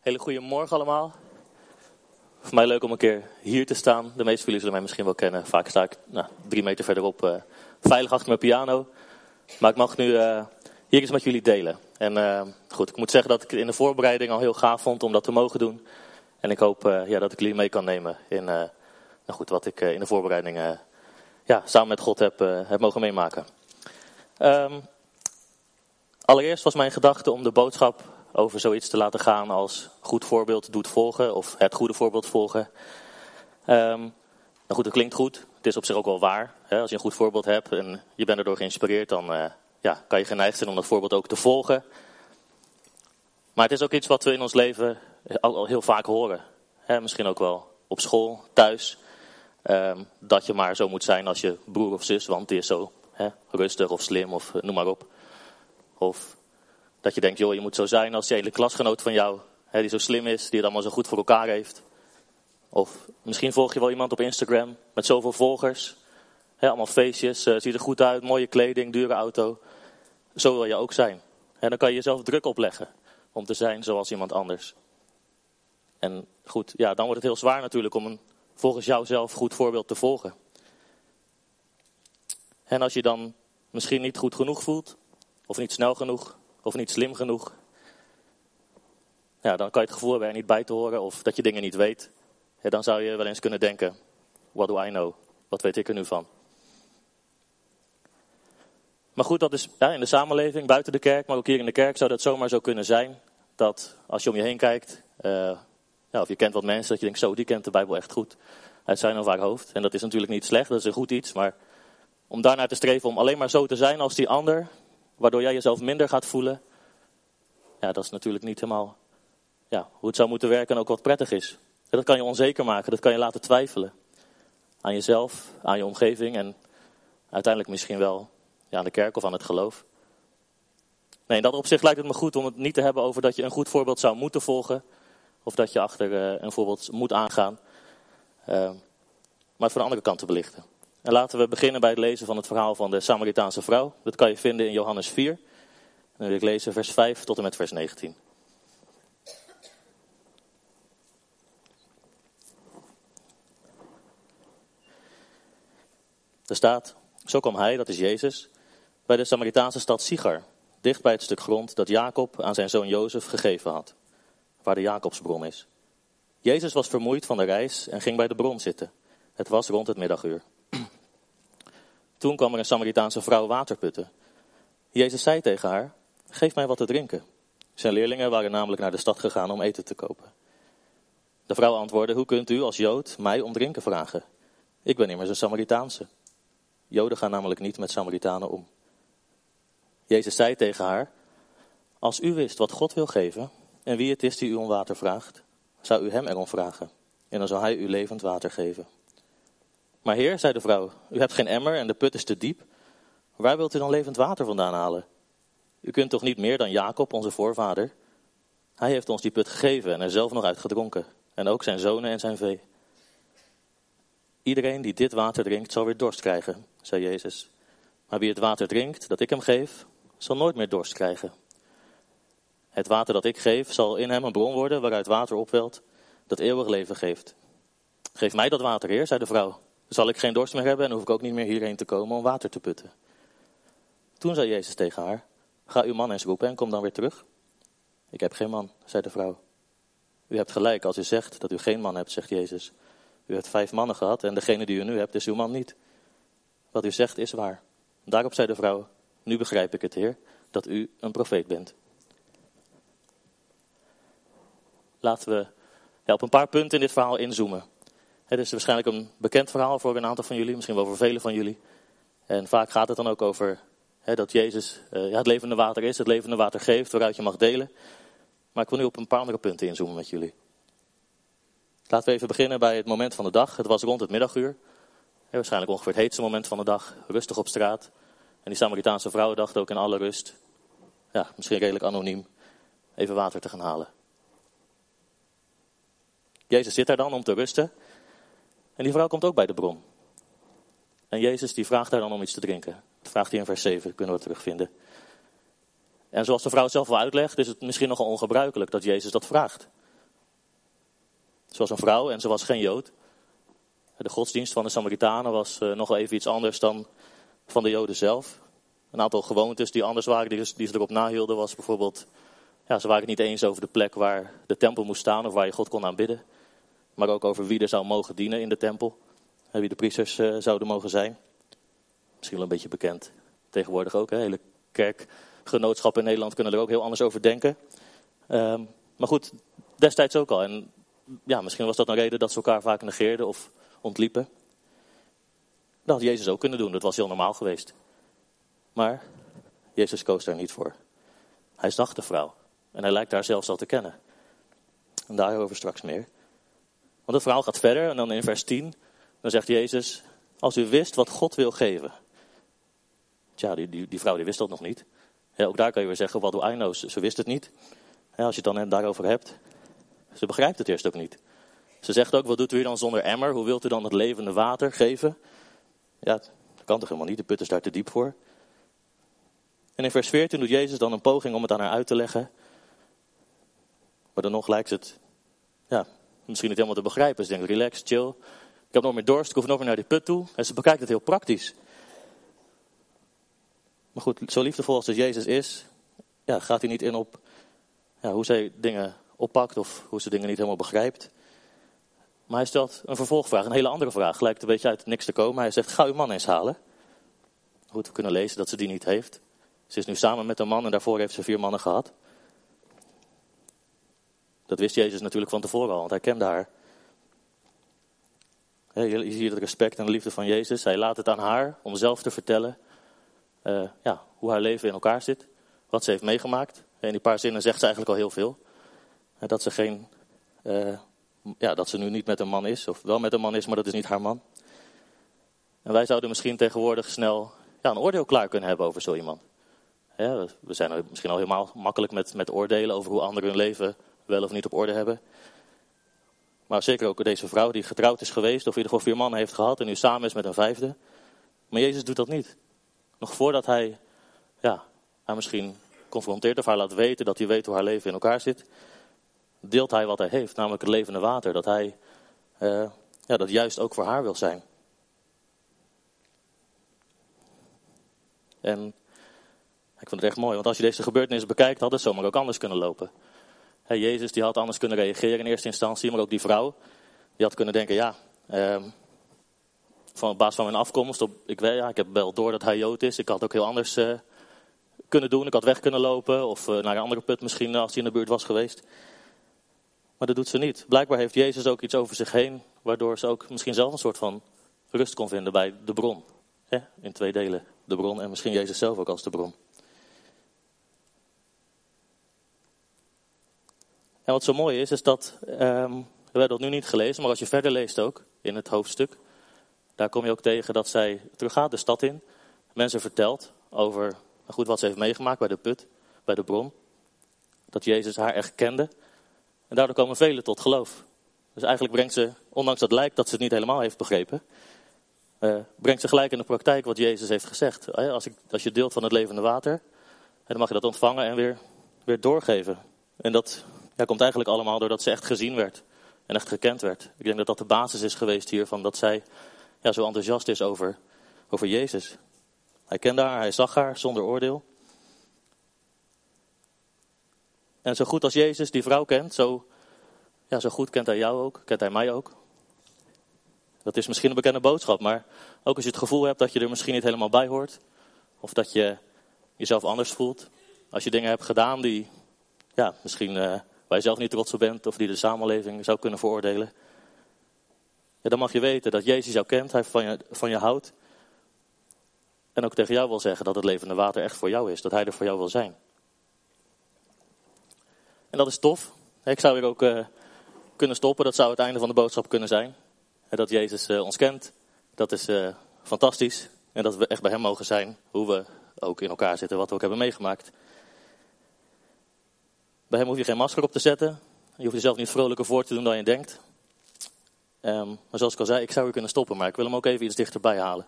Hele goede morgen allemaal. Voor mij leuk om een keer hier te staan. De meeste van jullie zullen mij misschien wel kennen. Vaak sta ik nou, drie meter verderop uh, veilig achter mijn piano. Maar ik mag nu uh, hier eens met jullie delen. En uh, goed, ik moet zeggen dat ik het in de voorbereiding al heel gaaf vond om dat te mogen doen. En ik hoop ja, dat ik jullie mee kan nemen in nou goed, wat ik in de voorbereiding ja, samen met God heb, heb mogen meemaken. Um, allereerst was mijn gedachte om de boodschap over zoiets te laten gaan als goed voorbeeld doet volgen of het goede voorbeeld volgen. Um, nou goed, het klinkt goed. Het is op zich ook wel waar. Hè? Als je een goed voorbeeld hebt en je bent erdoor geïnspireerd, dan uh, ja, kan je geneigd zijn om dat voorbeeld ook te volgen. Maar het is ook iets wat we in ons leven al, heel vaak horen. Hè? Misschien ook wel op school, thuis. Um, dat je maar zo moet zijn als je broer of zus, want die is zo hè? rustig of slim of noem maar op. Of dat je denkt, joh, je moet zo zijn als die hele klasgenoot van jou, hè, die zo slim is, die het allemaal zo goed voor elkaar heeft. Of misschien volg je wel iemand op Instagram met zoveel volgers. Hè, allemaal feestjes, uh, ziet er goed uit, mooie kleding, dure auto. Zo wil je ook zijn. En dan kan je jezelf druk opleggen om te zijn zoals iemand anders. En goed, ja, dan wordt het heel zwaar natuurlijk om een, volgens jouzelf goed voorbeeld te volgen. En als je dan misschien niet goed genoeg voelt, of niet snel genoeg, of niet slim genoeg. Ja, dan kan je het gevoel hebben er niet bij te horen of dat je dingen niet weet. Ja, dan zou je wel eens kunnen denken, what do I know? Wat weet ik er nu van? Maar goed, dat is in de samenleving, buiten de kerk, maar ook hier in de kerk zou dat zomaar zo kunnen zijn. Dat als je om je heen kijkt, uh, ja, of je kent wat mensen, dat je denkt, zo, die kent de Bijbel echt goed. Uit zijn of haar hoofd. En dat is natuurlijk niet slecht, dat is een goed iets. Maar om daarnaar te streven om alleen maar zo te zijn als die ander, waardoor jij jezelf minder gaat voelen. Ja, dat is natuurlijk niet helemaal ja, hoe het zou moeten werken en ook wat prettig is. dat kan je onzeker maken, dat kan je laten twijfelen. Aan jezelf, aan je omgeving en uiteindelijk misschien wel ja, aan de kerk of aan het geloof. Nee, in dat opzicht lijkt het me goed om het niet te hebben over dat je een goed voorbeeld zou moeten volgen. Of dat je achter uh, een voorbeeld moet aangaan. Uh, maar het van de andere kant te belichten. En laten we beginnen bij het lezen van het verhaal van de Samaritaanse vrouw. Dat kan je vinden in Johannes 4. En dan wil ik lezen vers 5 tot en met vers 19. Er staat, zo kwam hij, dat is Jezus, bij de Samaritaanse stad Sigar, dicht bij het stuk grond dat Jacob aan zijn zoon Jozef gegeven had, waar de Jacobsbron is. Jezus was vermoeid van de reis en ging bij de bron zitten. Het was rond het middaguur. Toen kwam er een Samaritaanse vrouw water putten. Jezus zei tegen haar, geef mij wat te drinken. Zijn leerlingen waren namelijk naar de stad gegaan om eten te kopen. De vrouw antwoordde, hoe kunt u als Jood mij om drinken vragen? Ik ben immers een Samaritaanse. Joden gaan namelijk niet met Samaritanen om. Jezus zei tegen haar, als u wist wat God wil geven en wie het is die u om water vraagt, zou u hem erom vragen en dan zou hij u levend water geven. Maar heer, zei de vrouw, u hebt geen emmer en de put is te diep. Waar wilt u dan levend water vandaan halen? U kunt toch niet meer dan Jacob, onze voorvader? Hij heeft ons die put gegeven en er zelf nog uit gedronken. En ook zijn zonen en zijn vee. Iedereen die dit water drinkt, zal weer dorst krijgen, zei Jezus. Maar wie het water drinkt dat ik hem geef, zal nooit meer dorst krijgen. Het water dat ik geef, zal in hem een bron worden waaruit water opwelt, dat eeuwig leven geeft. Geef mij dat water, heer, zei de vrouw zal ik geen dorst meer hebben en hoef ik ook niet meer hierheen te komen om water te putten. Toen zei Jezus tegen haar, ga uw man eens roepen en kom dan weer terug. Ik heb geen man, zei de vrouw. U hebt gelijk als u zegt dat u geen man hebt, zegt Jezus. U hebt vijf mannen gehad en degene die u nu hebt is uw man niet. Wat u zegt is waar. Daarop zei de vrouw, nu begrijp ik het, Heer, dat u een profeet bent. Laten we ja, op een paar punten in dit verhaal inzoomen. Het is waarschijnlijk een bekend verhaal voor een aantal van jullie, misschien wel voor velen van jullie. En vaak gaat het dan ook over dat Jezus uh, ja, het levende water is, het levende water geeft, waaruit je mag delen. Maar ik wil nu op een paar andere punten inzoomen met jullie. Laten we even beginnen bij het moment van de dag. Het was rond het middaguur. waarschijnlijk ongeveer het heetste moment van de dag. Rustig op straat. En die Samaritaanse vrouw dacht ook in alle rust, ja, misschien redelijk anoniem, even water te gaan halen. Jezus zit daar dan om te rusten. En die vrouw komt ook bij de bron. En Jezus die vraagt haar dan om iets te drinken. Dat vraagt hij in vers 7, kunnen we terugvinden. En zoals de vrouw zelf wel uitlegt, is het misschien nogal ongebruikelijk dat Jezus dat vraagt. Ze was een vrouw en ze was geen Jood. De godsdienst van de Samaritanen was uh, nog wel even iets anders dan van de Joden zelf. Een aantal gewoontes die anders waren, die, die ze erop nahielden, was bijvoorbeeld... Ja, ze waren het niet eens over de plek waar de tempel moest staan of waar je God kon aanbidden. Maar ook over wie er zou mogen dienen in de tempel. Wie de priesters uh, zouden mogen zijn. Misschien wel een beetje bekend. Tegenwoordig ook, hè? hele kerkgenootschappen in Nederland kunnen er ook heel anders over denken. Um, maar goed, destijds ook al. En ja, misschien was dat een reden dat ze elkaar vaak negeerden of ontliepen. Dat had Jezus ook kunnen doen, dat was heel normaal geweest. Maar Jezus koos daar niet voor. Hij zag de vrouw en hij lijkt haar zelfs al te kennen. En daarover straks meer. Want het verhaal gaat verder en dan in vers 10, dan zegt Jezus, als u wist wat God wil geven. Tja, die, die, vrouw die wist dat nog niet. Ook daar kan je weer zeggen, wat do I know? Ze, wist het niet. Als je het dan daarover hebt. Ze begrijpt het eerst ook niet. Ze zegt ook, wat doet u dan zonder emmer? Hoe wilt u dan het levende water geven? Ja, dat kan toch helemaal niet, de put is daar te diep voor. En in vers 14 doet Jezus dan een poging om het aan haar uit te leggen. Maar dan nog lijkt het, ja, misschien niet helemaal te begrijpen. Ze denkt, relax, chill. Ik heb nog meer dorst, ik hoef nog meer naar die put toe. En ze bekijkt het heel praktisch. Maar goed, zo liefdevol als Jezus is, ja, gaat hij niet in op ja, hoe zij dingen oppakt of hoe ze dingen niet helemaal begrijpt. Maar hij stelt een vervolgvraag, een hele andere vraag. Lijkt een beetje uit niks te komen. Hij zegt, ga uw man eens halen. Goed, we kunnen lezen dat ze die niet heeft. Ze is nu samen met een man en daarvoor heeft ze vier mannen gehad. Dat wist Jezus natuurlijk van tevoren al, want hij kende haar. Je ziet het respect en de liefde van Jezus. Hij laat het aan haar om zelf te vertellen uh, ja, hoe haar leven in elkaar zit. Wat ze heeft meegemaakt. In die paar zinnen zegt ze eigenlijk al heel veel. Dat ze, geen, uh, ja, dat ze nu niet met een man is, of wel met een man is, maar dat is niet haar man. En wij zouden misschien tegenwoordig snel ja, een oordeel klaar kunnen hebben over zo iemand. We zijn misschien al helemaal makkelijk met, met oordelen over hoe anderen hun leven wel of niet op orde hebben. Maar zeker ook deze vrouw die getrouwd is geweest, of in ieder geval vier mannen heeft gehad en nu samen is met een vijfde. Maar Jezus doet dat niet. Nog voordat hij ja, haar misschien confronteert of haar laat weten dat hij weet hoe haar leven in elkaar zit, deelt hij wat hij heeft, namelijk het levende water. Dat hij uh, ja, dat juist ook voor haar wil zijn. En ik vond het echt mooi, want als je deze gebeurtenis bekijkt, had het zomaar ook anders kunnen lopen. Jezus die had anders kunnen reageren in eerste instantie, maar ook die vrouw, die had kunnen denken, ja, uh, van op basis van mijn afkomst, op, ik, weet, ja, ik heb wel door dat hij Jood is, ik had ook heel anders uh, kunnen doen. Ik had weg kunnen lopen of uh, naar een andere put misschien als hij in de buurt was geweest. Maar dat doet ze niet. Blijkbaar heeft Jezus ook iets over zich heen, waardoor ze ook misschien zelf een soort van rust kon vinden bij de bron. In twee delen, de bron en misschien Jezus zelf ook als de bron. En wat zo mooi is, is dat, um, we hebben dat nu niet gelezen, maar als je verder leest ook in het hoofdstuk, daar kom je ook tegen dat zij teruggaat de stad in, mensen vertelt over goed wat ze heeft meegemaakt bij de put, bij de bron. Dat Jezus haar echt kende. En daardoor komen velen tot geloof. Dus eigenlijk brengt ze, ondanks dat lijkt dat ze het niet helemaal heeft begrepen, uh, brengt ze gelijk in de praktijk wat Jezus heeft gezegd. Als, ik, als je deelt van het levende water, dan mag je dat ontvangen en weer, weer doorgeven. En dat ja, komt eigenlijk allemaal doordat ze echt gezien werd en echt gekend werd. Ik denk dat dat de basis is geweest hiervan, dat zij ja, zo enthousiast is over, over Jezus. Hij kende haar, hij zag haar zonder oordeel. En zo goed als Jezus die vrouw kent, zo, ja, zo goed kent hij jou ook, kent hij mij ook. Dat is misschien een bekende boodschap, maar ook als je het gevoel hebt dat je er misschien niet helemaal bij hoort, of dat je jezelf anders voelt, als je dingen hebt gedaan die ja, misschien uh, waar je zelf niet trots op bent, of die de samenleving zou kunnen veroordelen, ja, dan mag je weten dat Jezus jou kent, hij van je, van je houdt. En ook tegen jou wil zeggen dat het levende water echt voor jou is, dat hij er voor jou wil zijn. En dat is tof. Ik zou hier ook uh, kunnen stoppen, dat zou het einde van de boodschap kunnen zijn. Dat Jezus uh, ons kent, dat is uh, fantastisch. En dat we echt bij hem mogen zijn, hoe we ook in elkaar zitten, wat we ook hebben meegemaakt. Bij hem hoef je geen masker op te zetten. Je hoeft jezelf niet vrolijker voor te doen dan je denkt. Um, maar zoals ik al zei, ik zou hier kunnen stoppen, maar ik wil hem ook even iets dichterbij halen.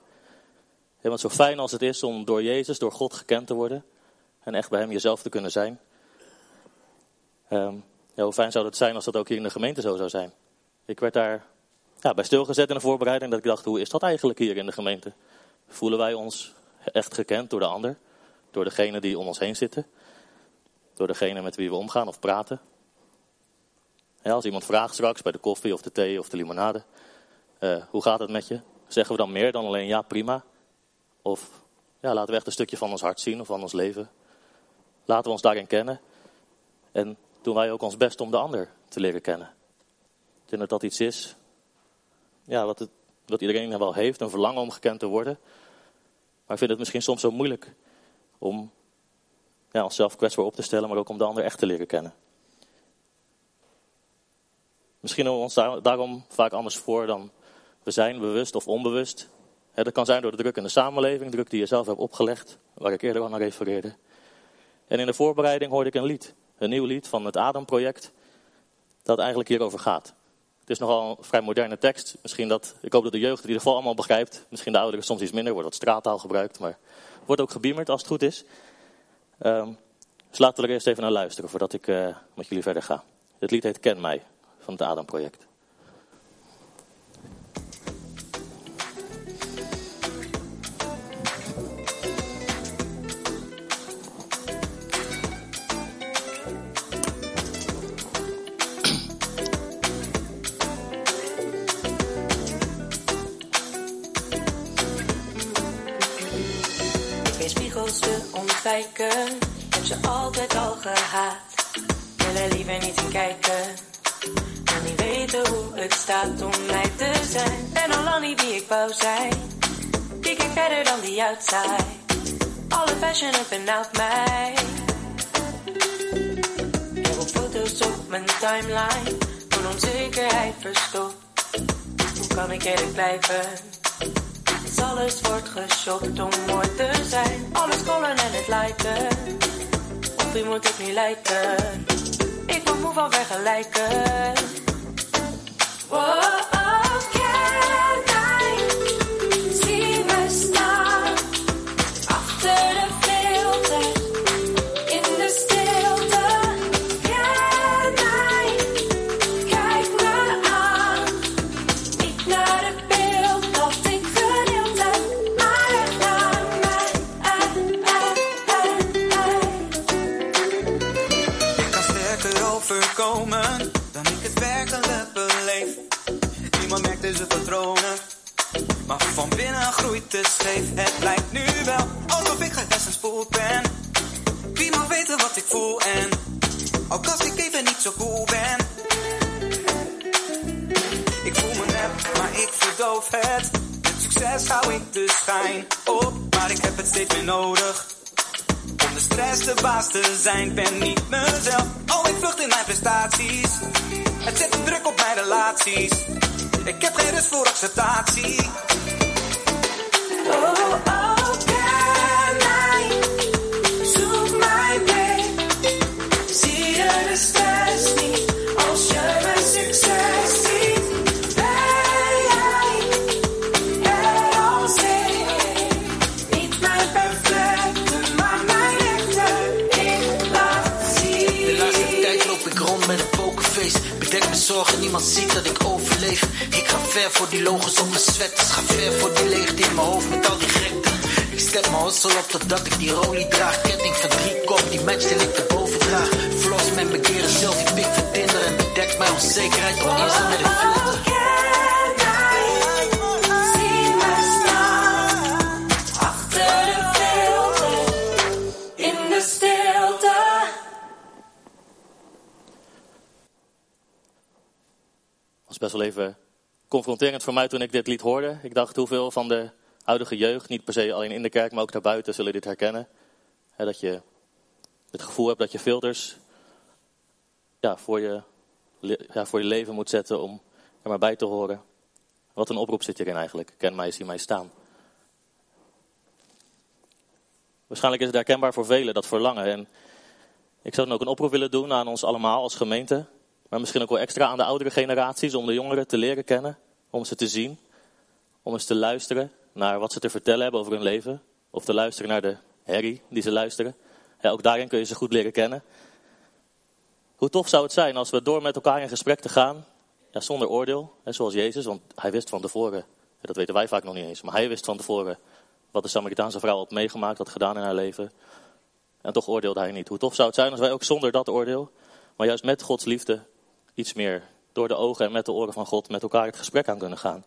Want zo fijn als het is om door Jezus, door God gekend te worden. En echt bij hem jezelf te kunnen zijn. Ja, hoe fijn zou het zijn als dat ook hier in de gemeente zo zou zijn. Ik werd daar ja, bij stilgezet in de voorbereiding. Dat ik dacht, hoe is dat eigenlijk hier in de gemeente? Voelen wij ons echt gekend door de ander? Door degene die om ons heen zitten? Door degene met wie we omgaan of praten? Als iemand vraagt straks bij de koffie of de thee of de limonade. Uh, hoe gaat het met je? Zeggen we dan meer dan alleen ja, prima? Of ja, laten we echt een stukje van ons hart zien of van ons leven? Laten we ons daarin kennen. En doen wij ook ons best om de ander te leren kennen. Ik denk dat dat iets is ja, wat, het, wat iedereen wel heeft, een verlangen om gekend te worden. Maar ik vind het misschien soms zo moeilijk om ja, onszelf kwetsbaar op te stellen, maar ook om de ander echt te leren kennen. Misschien doen we ons daarom vaak anders voor dan we zijn, bewust of onbewust. dat kan zijn door de druk in de samenleving, druk die je zelf hebt opgelegd, waar ik eerder al naar refereerde. En in de voorbereiding hoorde ik een lied, een nieuw lied van het Ademproject, dat eigenlijk hierover gaat. Het is nogal een vrij moderne tekst. Misschien dat, ik hoop dat de jeugd het in ieder geval allemaal begrijpt. Misschien de ouderen soms iets minder, wordt wat straattaal gebruikt, maar wordt ook gebiemerd als het goed is. Um, dus laten we er eerst even naar luisteren voordat ik uh, met jullie verder ga. Het lied heet Ken mij van het Ademproject. ontwijken. Heb ze altijd al gehaat. Wil er liever niet in kijken. Wil niet weten hoe het staat om mij te zijn. Ben al lang niet wie ik wou zijn. Die kijk verder dan die outside. Alle fashion up benauwt mij. Ik heb foto's op mijn timeline. Van onzekerheid verstopt. Hoe kan ik eerlijk blijven? Alles wordt geschokt om mooi te zijn. Alles kollen en het lijken. Op wie moet ik niet lijken? Ik word moe van vergelijken. Te scheef. Het lijkt nu wel alsof ik gehersenspoeld ben. Wie mag weten wat ik voel en ook als ik even niet zo cool ben. Ik voel me nep, maar ik verdoof het. Met succes hou ik de schijn op, maar ik heb het steeds meer nodig. Om de stress de baas te zijn, ben niet mezelf. Al ik vlucht in mijn prestaties. Druk op mijn relaties. Ik heb geen rust voor acceptatie. Niemand ziet dat ik overleef. Ik ga ver voor die logos op mijn sweaters. Ga ver voor die leegte in mijn hoofd met al die gekte. Ik step mijn hossel op totdat ik die rolie draag. Ketting van drie kop, die match die ik erboven draag. Floss met mijn keren, selfie pik van Tinder. En bedekt mijn onzekerheid door eerst met een filter. Best wel even confronterend voor mij toen ik dit lied hoorde. Ik dacht hoeveel van de huidige jeugd, niet per se alleen in de kerk, maar ook daarbuiten, zullen dit herkennen. dat je het gevoel hebt dat je filters ja, voor, je, ja, voor je leven moet zetten om er maar bij te horen. Wat een oproep zit hierin eigenlijk. Ken mij, zie mij staan. Waarschijnlijk is het herkenbaar voor velen, dat verlangen. En ik zou dan ook een oproep willen doen aan ons allemaal als gemeente maar misschien ook wel extra aan de oudere generaties om de jongeren te leren kennen, om ze te zien, om eens te luisteren naar wat ze te vertellen hebben over hun leven, of te luisteren naar de herrie die ze luisteren. Ja, ook daarin kun je ze goed leren kennen. Hoe tof zou het zijn als we door met elkaar in gesprek te gaan, ja, zonder oordeel, hè, zoals Jezus, want hij wist van tevoren, en dat weten wij vaak nog niet eens, maar hij wist van tevoren wat de Samaritaanse vrouw had meegemaakt, had gedaan in haar leven. En toch oordeelde hij niet. Hoe tof zou het zijn als wij ook zonder dat oordeel, maar juist met Gods liefde, iets meer door de ogen en met de oren van God met elkaar het gesprek aan kunnen gaan.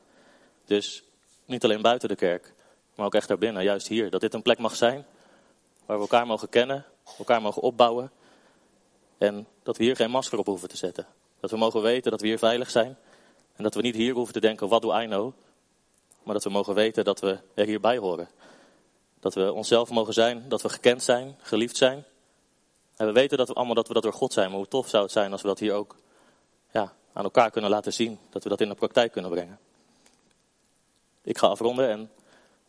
Dus niet alleen buiten de kerk, maar ook echt daarbinnen, juist hier. Dat dit een plek mag zijn waar we elkaar mogen kennen, elkaar mogen opbouwen. En dat we hier geen masker op hoeven te zetten. Dat we mogen weten dat we hier veilig zijn. En dat we niet hier hoeven te denken, wat doe I know? Maar dat we mogen weten dat we er hierbij horen. Dat we onszelf mogen zijn, dat we gekend zijn, geliefd zijn. En we weten dat we allemaal dat we dat door God zijn. Maar hoe tof zou het zijn als we dat hier ook aan elkaar kunnen laten zien. Dat we dat in de praktijk kunnen brengen. Ik ga afronden en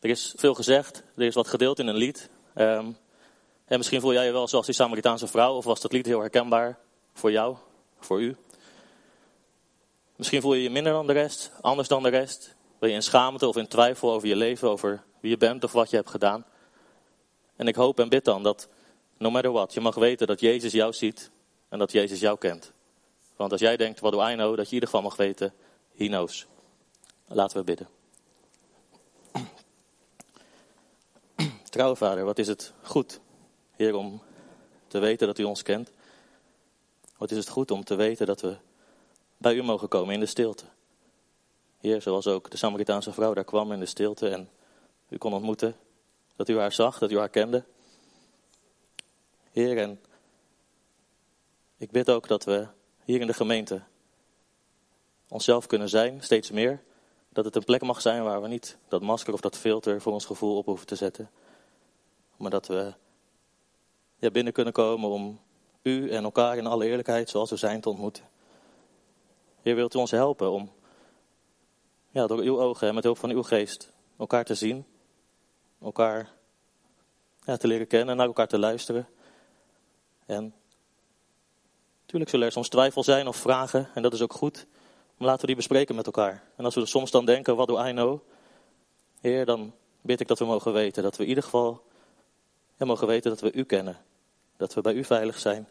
er is veel gezegd. Er is wat gedeeld in een lied. Um, en misschien voel jij je wel zoals die Samaritaanse vrouw. Of was dat lied heel herkenbaar voor jou, voor u. Misschien voel je je minder dan de rest, anders dan de rest. Ben je in schaamte of in twijfel over je leven, over wie je bent of wat je hebt gedaan. En ik hoop en bid dan dat, no matter what, je mag weten dat Jezus jou ziet en dat Jezus jou kent. Want als jij denkt, wat do I know, dat je in ieder geval mag weten, he knows. Laten we bidden. Trouwe Vader, wat is het goed, Heer, om te weten dat U ons kent. Wat is het goed om te weten dat we bij U mogen komen in de stilte. Heer, zoals ook de Samaritaanse vrouw daar kwam in de stilte en U kon ontmoeten. Dat U haar zag, dat U haar kende. Heer, en ik bid ook dat we hier in de gemeente onszelf kunnen zijn, steeds meer. Dat het een plek mag zijn waar we niet dat masker of dat filter voor ons gevoel op hoeven te zetten. Maar dat we ja, binnen kunnen komen om u en elkaar in alle eerlijkheid zoals we zijn te ontmoeten. Heer, wilt u ons helpen om ja, door uw ogen en met hulp van uw geest elkaar te zien. Elkaar ja, te leren kennen, naar elkaar te luisteren. En natuurlijk zullen er soms twijfel zijn of vragen en dat is ook goed. Maar laten we die bespreken met elkaar. En als we soms dan denken, wat do I know? Heer, dan bid ik dat we mogen weten dat we in ieder geval mogen weten dat we u kennen. Dat we bij u veilig zijn.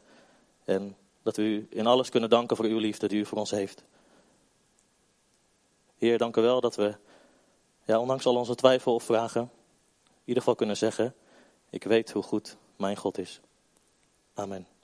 En dat we u in alles kunnen danken voor uw liefde die u voor ons heeft. Heer, dank u wel dat we, ja, ondanks al onze twijfel of vragen, in ieder geval kunnen zeggen, ik weet hoe goed mijn God is. Amen.